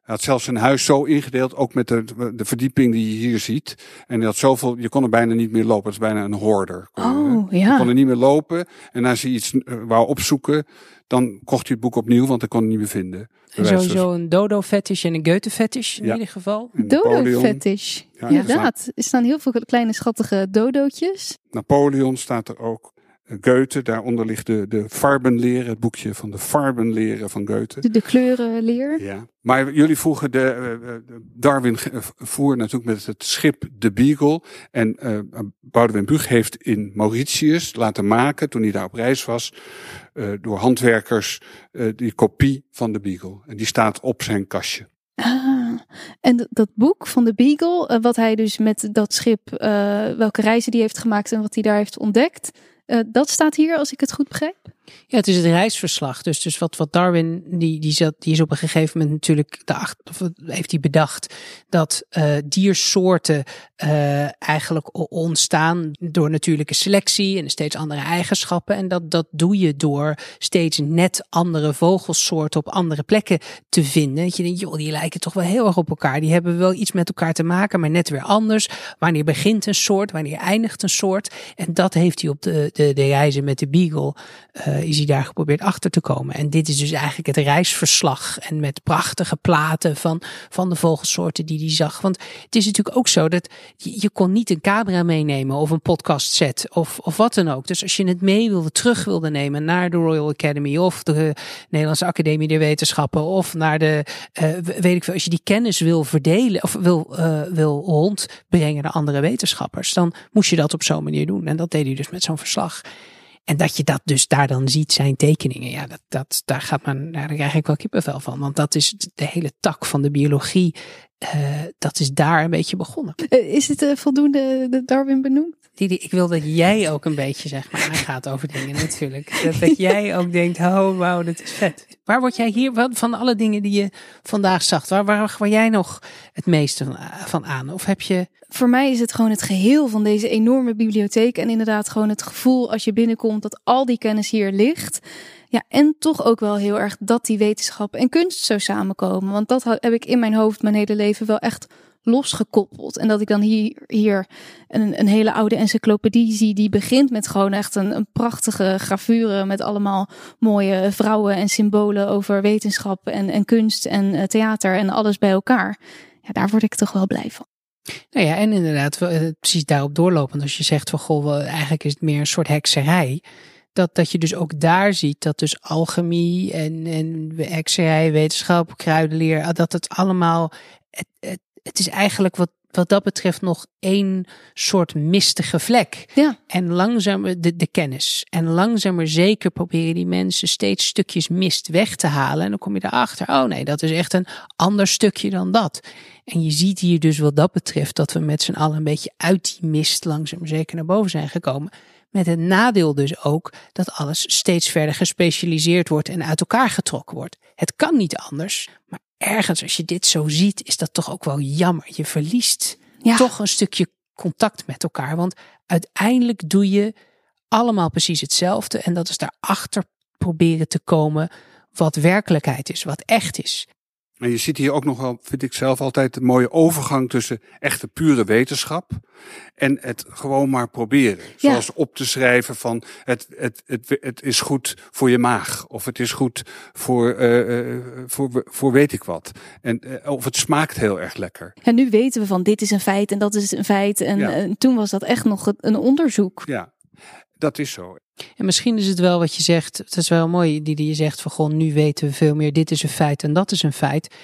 Hij had zelfs zijn huis zo ingedeeld, ook met de, de verdieping die je hier ziet. En hij had zoveel, je kon er bijna niet meer lopen. Het is bijna een hoorder. Oh, je, ja. Je kon er niet meer lopen. En als hij iets uh, wou opzoeken, dan kocht hij het boek opnieuw, want hij kon het niet meer vinden. En sowieso een dodo-fetish en een Goethe-fetish in ja. ieder geval. Dodo-fetish. Ja, inderdaad. Er staan heel veel kleine schattige dodootjes. Napoleon staat er ook. Goethe, daaronder ligt de, de Farbenleer, het boekje van de Farbenleren van Goethe. De, de kleurenleer. Ja. Maar jullie vroegen de, uh, Darwin voer natuurlijk met het schip de Beagle. En uh, Boudewijn heeft in Mauritius laten maken, toen hij daar op reis was, uh, door handwerkers, die kopie van de Beagle. En die staat op zijn kastje. Ah, en dat boek van de Beagle, wat hij dus met dat schip, welke reizen die heeft gemaakt en wat hij daar heeft ontdekt. Uh, dat staat hier, als ik het goed begrijp. Ja, het is het reisverslag. Dus, dus wat, wat Darwin, die, die, zat, die is op een gegeven moment natuurlijk, de heeft hij bedacht dat uh, diersoorten uh, eigenlijk ontstaan door natuurlijke selectie en steeds andere eigenschappen. En dat, dat doe je door steeds net andere vogelsoorten op andere plekken te vinden. Dat je denkt, joh, die lijken toch wel heel erg op elkaar. Die hebben wel iets met elkaar te maken, maar net weer anders. Wanneer begint een soort, wanneer eindigt een soort. En dat heeft hij op de, de, de reizen met de Beagle uh, is hij daar geprobeerd achter te komen. En dit is dus eigenlijk het reisverslag. En met prachtige platen van, van de vogelsoorten die hij zag. Want het is natuurlijk ook zo dat je, kon niet een camera meenemen of een podcast set of, of wat dan ook. Dus als je het mee wilde, terug wilde nemen naar de Royal Academy of de Nederlandse Academie der Wetenschappen of naar de, uh, weet ik veel, als je die kennis wil verdelen of wil, uh, wil rondbrengen naar andere wetenschappers, dan moest je dat op zo'n manier doen. En dat deed hij dus met zo'n verslag. En dat je dat dus daar dan ziet, zijn tekeningen. Ja, dat, dat, daar gaat man, daar krijg ik wel kippenvel van. Want dat is de hele tak van de biologie. Uh, dat is daar een beetje begonnen. Uh, is het uh, voldoende de Darwin benoemd? Didi, ik wil dat jij ook een beetje, zeg maar, aangaat over dingen natuurlijk. Dat, dat jij ook denkt, oh wauw, dat is vet. Waar word jij hier, wat, van alle dingen die je vandaag zag, waar, waar, waar jij nog het meeste van, van aan? Of heb je... Voor mij is het gewoon het geheel van deze enorme bibliotheek. En inderdaad gewoon het gevoel als je binnenkomt dat al die kennis hier ligt. Ja, en toch ook wel heel erg dat die wetenschap en kunst zo samenkomen. Want dat heb ik in mijn hoofd mijn hele leven wel echt losgekoppeld. En dat ik dan hier, hier een, een hele oude encyclopedie zie die begint met gewoon echt een, een prachtige gravure met allemaal mooie vrouwen en symbolen over wetenschap en, en kunst en uh, theater en alles bij elkaar. Ja, daar word ik toch wel blij van. Nou ja, en inderdaad, precies daarop doorlopend. Als je zegt van goh, eigenlijk is het meer een soort hekserij. Dat, dat je dus ook daar ziet dat dus alchemie en, en hekserij, wetenschap, kruidenleer, dat het allemaal, het, het is eigenlijk wat, wat dat betreft nog één soort mistige vlek. Ja. En langzaam de, de kennis. En langzaam maar zeker proberen die mensen steeds stukjes mist weg te halen. En dan kom je erachter, oh nee, dat is echt een ander stukje dan dat. En je ziet hier dus wat dat betreft dat we met z'n allen een beetje uit die mist langzaam maar zeker naar boven zijn gekomen. Met het nadeel dus ook dat alles steeds verder gespecialiseerd wordt en uit elkaar getrokken wordt. Het kan niet anders, maar ergens als je dit zo ziet, is dat toch ook wel jammer. Je verliest Ja. toch een stukje contact met elkaar. Want uiteindelijk doe je allemaal precies hetzelfde. En dat is daarachter proberen te komen wat werkelijkheid is, wat echt is. En je ziet hier ook nog wel, vind ik zelf altijd, een mooie overgang tussen echte pure wetenschap en het gewoon maar proberen. Ja. Zoals op te schrijven van het, het, het, het is goed voor je maag. Of het is goed voor, uh, uh, voor, voor weet ik wat. En, uh, of het smaakt heel erg lekker. En nu weten we van dit is een feit en dat is een feit. En, Ja. en toen was dat echt nog een onderzoek. Ja, dat is zo. En misschien is het wel wat je zegt, het is wel mooi die, die je zegt van goh, nu weten we veel meer, dit is een feit en dat is een feit.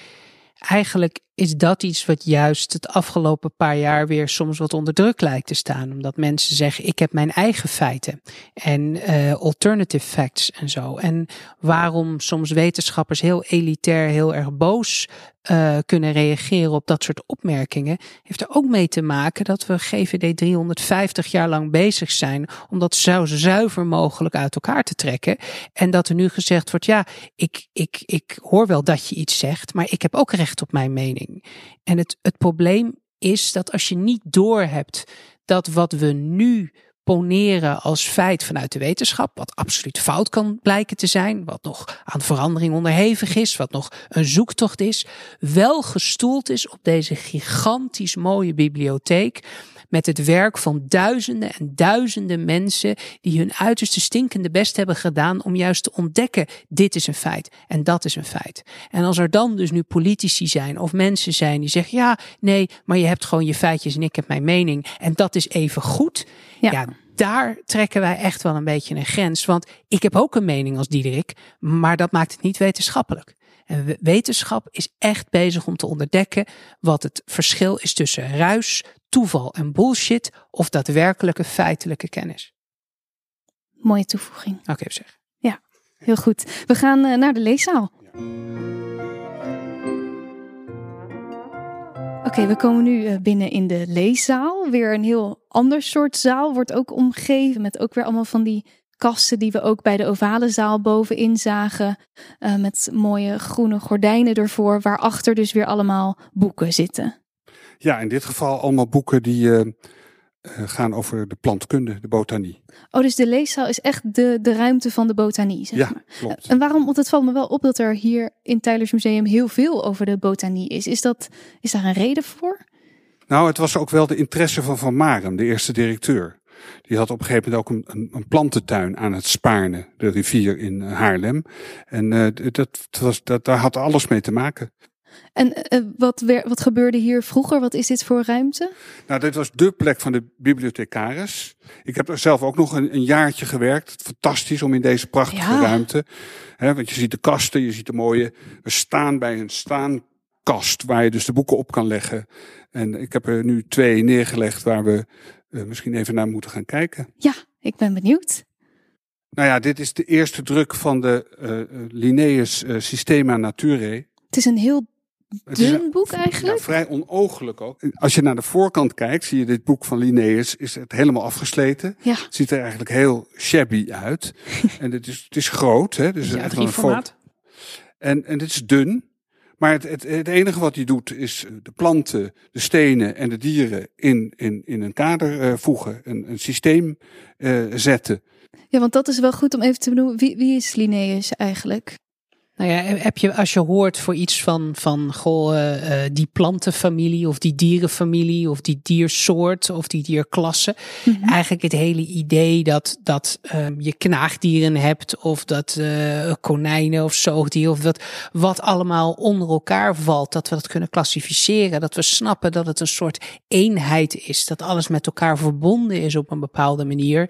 Eigenlijk is dat iets wat juist het afgelopen paar jaar weer soms wat onder druk lijkt te staan. Omdat mensen zeggen, ik heb mijn eigen feiten en uh, alternative facts en zo. En waarom soms wetenschappers heel elitair, heel erg boos uh, kunnen reageren op dat soort opmerkingen, heeft er ook mee te maken dat we GVD 350 jaar lang bezig zijn om dat zo zuiver mogelijk uit elkaar te trekken. En dat er nu gezegd wordt, ja, ik, ik, ik hoor wel dat je iets zegt, maar ik heb ook recht op mijn mening. En het, het probleem is dat als je niet doorhebt dat wat we nu poneren als feit vanuit de wetenschap, wat absoluut fout kan blijken te zijn, wat nog aan verandering onderhevig is, wat nog een zoektocht is, wel gestoeld is op deze gigantisch mooie bibliotheek met het werk van duizenden en duizenden mensen die hun uiterste stinkende best hebben gedaan om juist te ontdekken, dit is een feit en dat is een feit. En als er dan dus nu politici zijn of mensen zijn die zeggen, ja, nee, maar je hebt gewoon je feitjes en ik heb mijn mening en dat is even goed. Ja. ja daar trekken wij echt wel een beetje een grens. Want ik heb ook een mening als Diederik, maar dat maakt het niet wetenschappelijk. En wetenschap is echt bezig om te ontdekken wat het verschil is tussen ruis, toeval en bullshit of daadwerkelijke feitelijke kennis. Mooie toevoeging. Oké, okay, zeg. Ja, heel goed. We gaan uh, naar de leeszaal. Oké, okay, we komen nu uh, binnen in de leeszaal. Weer een heel ander soort zaal. Wordt ook omgeven met ook weer allemaal van die kasten die we ook bij de ovale zaal bovenin zagen. Uh, met mooie groene gordijnen ervoor. Waarachter dus weer allemaal boeken zitten. Ja, in dit geval allemaal boeken die uh, gaan over de plantkunde, de botanie. Oh, dus de leeszaal is echt de, de ruimte van de botanie, zeg ja, maar. klopt. En waarom, want het valt me wel op dat er hier in Tylers Museum heel veel over de botanie is. Is, dat, is daar een reden voor? Nou, het was ook wel de interesse van Van Marem, de eerste directeur. Die had op een gegeven moment ook een, een, een plantentuin aan het Spaarne, de rivier in Haarlem. En uh, dat, was, dat, daar had alles mee te maken. En uh, wat, wat gebeurde hier vroeger? Wat is dit voor ruimte? Nou, dit was de plek van de bibliothecaris. Ik heb er zelf ook nog een, een jaartje gewerkt. Fantastisch om in deze prachtige ja. ruimte. Hè, want je ziet de kasten, je ziet de mooie. We staan bij een staankast waar je dus de boeken op kan leggen. En ik heb er nu twee neergelegd waar we uh, misschien even naar moeten gaan kijken. Ja, ik ben benieuwd. Nou ja, dit is de eerste druk van de uh, Linnaeus Systema Naturae. Het is een heel dun boek eigenlijk? Ja, vrij onoogelijk ook. Als je naar de voorkant kijkt, zie je dit boek van Linnaeus, is het helemaal afgesleten. Ja. Het ziet er eigenlijk heel shabby uit. en het is, het is groot, hè. Dus ja, echt een formaat. En, en dit is dun. Maar het, het, het enige wat hij doet is de planten, de stenen en de dieren in, in, in een kader uh, voegen, een, een systeem uh, zetten. Ja, want dat is wel goed om even te benoemen. Wie, wie is Linnaeus eigenlijk? Nou ja, heb je als je hoort voor iets van, van goh, uh, die plantenfamilie of die dierenfamilie of die diersoort of die dierklasse. Mm -hmm. Eigenlijk het hele idee dat, dat um, je knaagdieren hebt of dat uh, konijnen of zoogdieren of dat wat allemaal onder elkaar valt. Dat we dat kunnen klassificeren. Dat we snappen dat het een soort eenheid is. Dat alles met elkaar verbonden is op een bepaalde manier.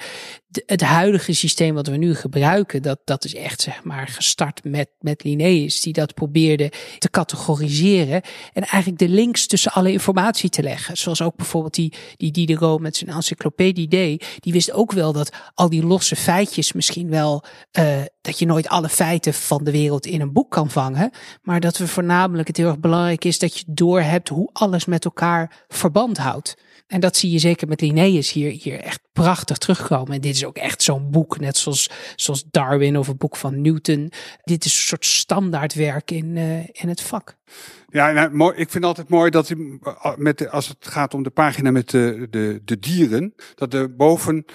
Het huidige systeem wat we nu gebruiken, dat, dat is echt zeg maar gestart met, met met Linnaeus, die dat probeerde te categoriseren en eigenlijk de links tussen alle informatie te leggen. Zoals ook bijvoorbeeld die, die Diderot met zijn encyclopedie deed. Die wist ook wel dat al die losse feitjes misschien wel, uh, dat je nooit alle feiten van de wereld in een boek kan vangen. Maar dat we voornamelijk het heel erg belangrijk is dat je doorhebt hoe alles met elkaar verband houdt. En dat zie je zeker met Linnaeus hier, hier echt prachtig terugkomen. En dit is ook echt zo'n boek, net zoals, zoals Darwin of een boek van Newton. Dit is een soort standaardwerk in, uh, in het vak. Ja, nou, mooi, ik vind altijd mooi dat hij, met de, als het gaat om de pagina met de, de, de dieren, dat er bovenin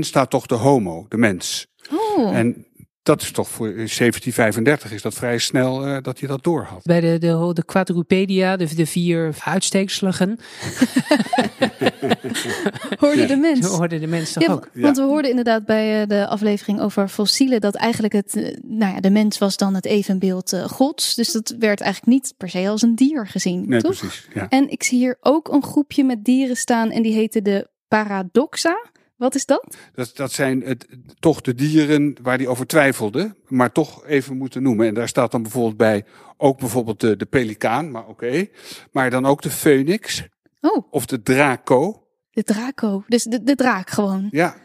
staat toch de homo, de mens. Oh. En dat is toch voor 1735 is dat vrij snel uh, dat hij dat door had. Bij de, de, de quadrupedia, de, de vier uitsteekseligen. hoorde de mens. Hoorde de mens toch ja, ook. Want we hoorden inderdaad bij uh, de aflevering over fossielen dat eigenlijk het, uh, nou ja, de mens was dan het evenbeeld gods. Dus dat werd eigenlijk niet per se als een dier gezien, nee, toch? Precies, ja. En ik zie hier ook een groepje met dieren staan en die heten de Paradoxa. Wat is dat? Dat, dat zijn het, toch de dieren waar hij over twijfelde, maar toch even moeten noemen. En daar staat dan bijvoorbeeld bij ook bijvoorbeeld de, de pelikaan, maar oké. Maar dan ook de phoenix Oh, of de draco. de draco. Dus de, de draak gewoon. Ja,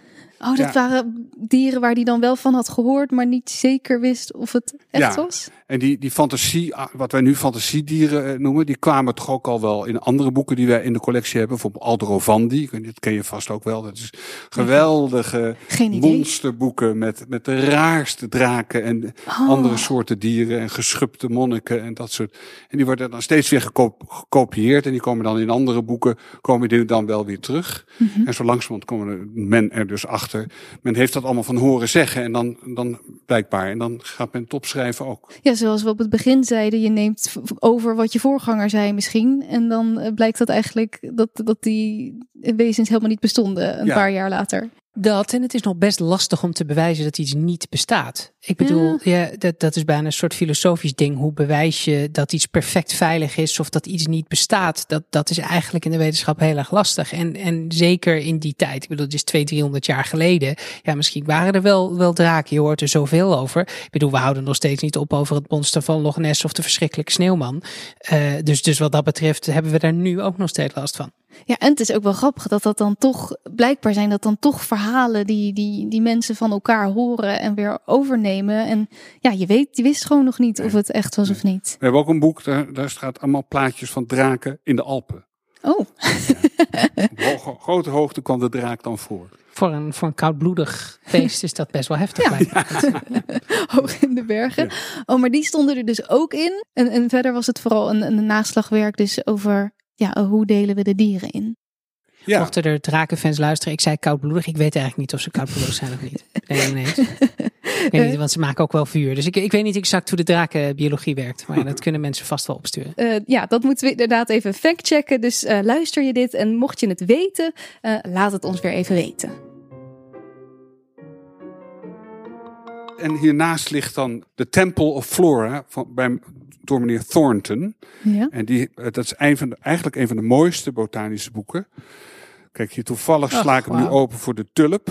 Oh, dat waren dieren waar hij dan wel van had gehoord, maar niet zeker wist of het echt Ja. was. en die, die fantasie, ah, wat wij nu fantasiedieren eh, noemen, die kwamen toch ook al wel in andere boeken die wij in de collectie hebben. Bijvoorbeeld Aldrovandi, dat ken je vast ook wel. Dat is geweldige monsterboeken met, met de raarste draken en Oh. andere soorten dieren en geschubte monniken en dat soort. En die worden dan steeds weer geko- gekopieerd en die komen dan in andere boeken, komen die dan wel weer terug. Mhm. En zo langzamerhand komen men er dus achter. Men heeft dat allemaal van horen zeggen en dan, dan blijkbaar. En dan gaat men het opschrijven ook. Ja, zoals we op het begin zeiden, je neemt over wat je voorganger zei misschien. En dan eh, blijkt dat eigenlijk dat, dat die wezens helemaal niet bestonden een Ja. paar jaar later. Dat en het is nog best lastig om te bewijzen dat iets niet bestaat. Ik bedoel, ja. dat, dat is bijna een soort filosofisch ding. Hoe bewijs je dat iets perfect veilig is of dat iets niet bestaat? Dat, dat is eigenlijk in de wetenschap heel erg lastig. En, en zeker in die tijd, ik bedoel, het is 200, 300 jaar geleden. Ja, misschien waren er wel, wel draken, je hoort er zoveel over. Ik bedoel, we houden nog steeds niet op over het monster van Loch Ness of de verschrikkelijke sneeuwman. Eh, dus, dus wat dat betreft hebben we daar nu ook nog steeds last van. Ja, en het is ook wel grappig dat dat dan toch, blijkbaar zijn dat dan toch verhalen die, die, die mensen van elkaar horen en weer overnemen. En ja, je weet, je wist gewoon nog niet of het echt was of niet. We hebben ook een boek, daar, daar staat allemaal plaatjes van draken in de Alpen. Oh, Op hoge, grote hoogte kwam de draak dan voor. Voor een, voor een koudbloedig beest is dat best wel heftig. Ja. hoog in de bergen. Oh, maar die stonden er dus ook in. En, en verder was het vooral een, een naslagwerk dus over, ja, hoe delen we de dieren in. Ja, Mochten er drakenfans luisteren, ik zei koudbloedig. Ik weet eigenlijk niet of ze koudbloedig zijn of niet. Nee, nee, nee. Ik weet niet, want ze maken ook wel vuur. Dus ik, ik weet niet exact hoe de drakenbiologie werkt. Maar ja, dat kunnen mensen vast wel opsturen. Eh, ja, dat moeten we inderdaad even factchecken. Dus eh, luister je dit en mocht je het weten, eh, laat het ons weer even weten. en hiernaast ligt dan de Temple of Flora van, bij, door meneer Thornton. Ja. En die, eh, dat is een van de, eigenlijk een van de mooiste botanische boeken. Kijk, hier toevallig Ach, sla ik hem nu open voor de tulp.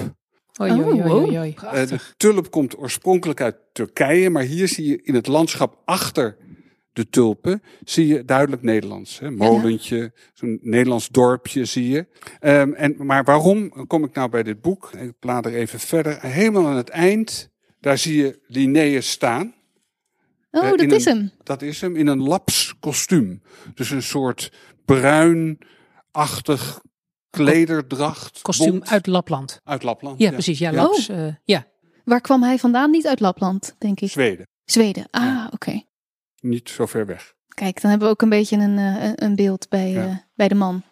Oei, oei, oei, Oh, oei. Eh, de tulp komt oorspronkelijk uit Turkije, maar hier zie je in het landschap achter de tulpen zie je duidelijk Nederlands. Hè? Molentje, zo'n Nederlands dorpje zie je. Ehm, en, maar waarom kom ik nou bij dit boek? Ik blader even verder. Helemaal aan het eind, daar zie je Linnaeus staan. Oh, Eh, dat is een- hem. Dat is hem in een laps kostuum. Dus een soort bruin-achtig klederdracht. Kostuum uit Lapland. uit Lapland. Ja, precies. Ja, Ja. Laps. eh, ja. Waar kwam hij vandaan? Niet uit Lapland, denk ik. Zweden. Zweden. Ah, Ja. oké. Niet zo ver weg. Kijk, dan hebben we ook een beetje een, eh, een- beeld bij, bij de man.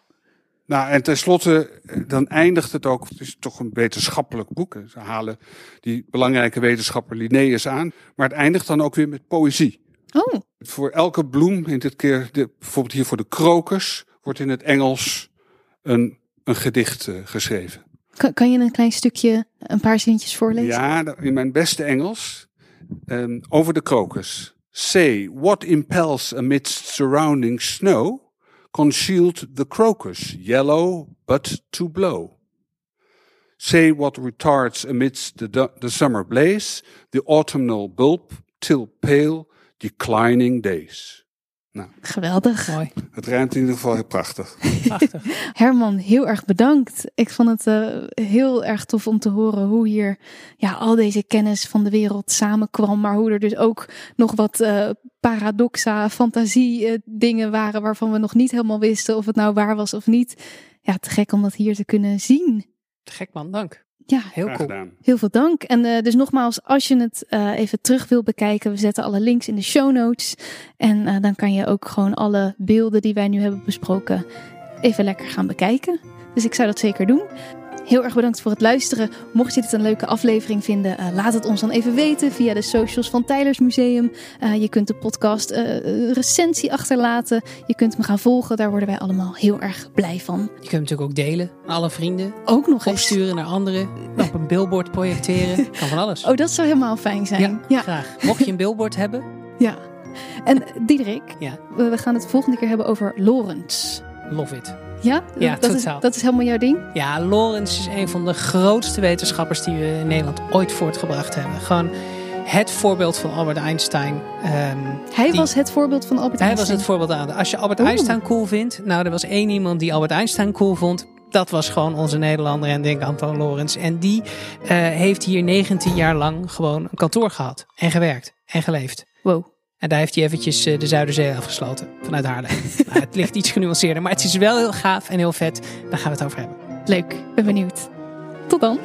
Nou, en tenslotte, eh, dan eindigt het ook. Het is toch een wetenschappelijk boek. Ze halen die belangrijke wetenschapper Linnaeus aan. Maar het eindigt dan ook weer met poëzie. Oh, Voor elke bloem, in dit keer de, bijvoorbeeld hier voor de krokus, wordt in het Engels een, een gedicht eh, geschreven. kan, kan je een klein stukje, een paar zinnetjes voorlezen? Ja, in mijn beste Engels. ehm, over de krokus. Say, what impels amidst surrounding snow concealed the crocus, yellow but to blow? Say what retards amidst the, the summer blaze the autumnal bulb till pale declining days. Geweldig. Mooi. Het ruimt in ieder geval heel prachtig. Prachtig. Herman, heel erg bedankt. Ik vond het eh, heel erg tof om te horen hoe hier ja, al deze kennis van de wereld samenkwam. Maar hoe er dus ook nog wat eh, paradoxa, fantasie eh, dingen waren waarvan we nog niet helemaal wisten of het nou waar was of niet. Ja, te gek om dat hier te kunnen zien. Te gek man, dank. Ja, Heel Graag cool. gedaan. Heel veel dank. En eh, dus nogmaals, als je het eh, even terug wil bekijken, we zetten alle links in de show notes. En eh, dan kan je ook gewoon alle beelden die wij nu hebben besproken even lekker gaan bekijken. Dus ik zou dat zeker doen. Heel erg bedankt voor het luisteren. Mocht je dit een leuke aflevering vinden, eh, laat het ons dan even weten via de socials van Tylers Museum. Eh, je kunt de podcast een recensie achterlaten. Je kunt me gaan volgen. Daar worden wij allemaal heel erg blij van. Je kunt hem natuurlijk ook delen alle vrienden. Ook nog eens. Opsturen naar anderen. Op een billboard projecteren. Kan van alles. Oh, dat zou helemaal fijn zijn. ja, ja. graag. Mocht je een billboard hebben. Ja. En Diederik, Ja. we we gaan het volgende keer hebben over Lawrence. love it. Ja? Ja, dat, is, totaal. dat is helemaal jouw ding? Ja, Lorenz is een van de grootste wetenschappers die we in Nederland ooit voortgebracht hebben. Gewoon het voorbeeld van Albert Einstein. Ehm, Hij die- was het voorbeeld van Albert Hij was Einstein. het voorbeeld aan. Als je Albert Oeh. Einstein cool vindt, nou, er was één iemand die Albert Einstein cool vond. Dat was gewoon onze Nederlander en denk Anton Lorenz. En die eh, heeft hier 19 jaar lang gewoon een kantoor gehad. En gewerkt. En geleefd. Wow. En daar heeft hij eventjes eh, de Zuiderzee afgesloten. Vanuit Haarlem. nou, het ligt iets genuanceerder. Maar het is wel heel gaaf en heel vet. Daar gaan we het over hebben. Leuk. Ben benieuwd. Tot dan.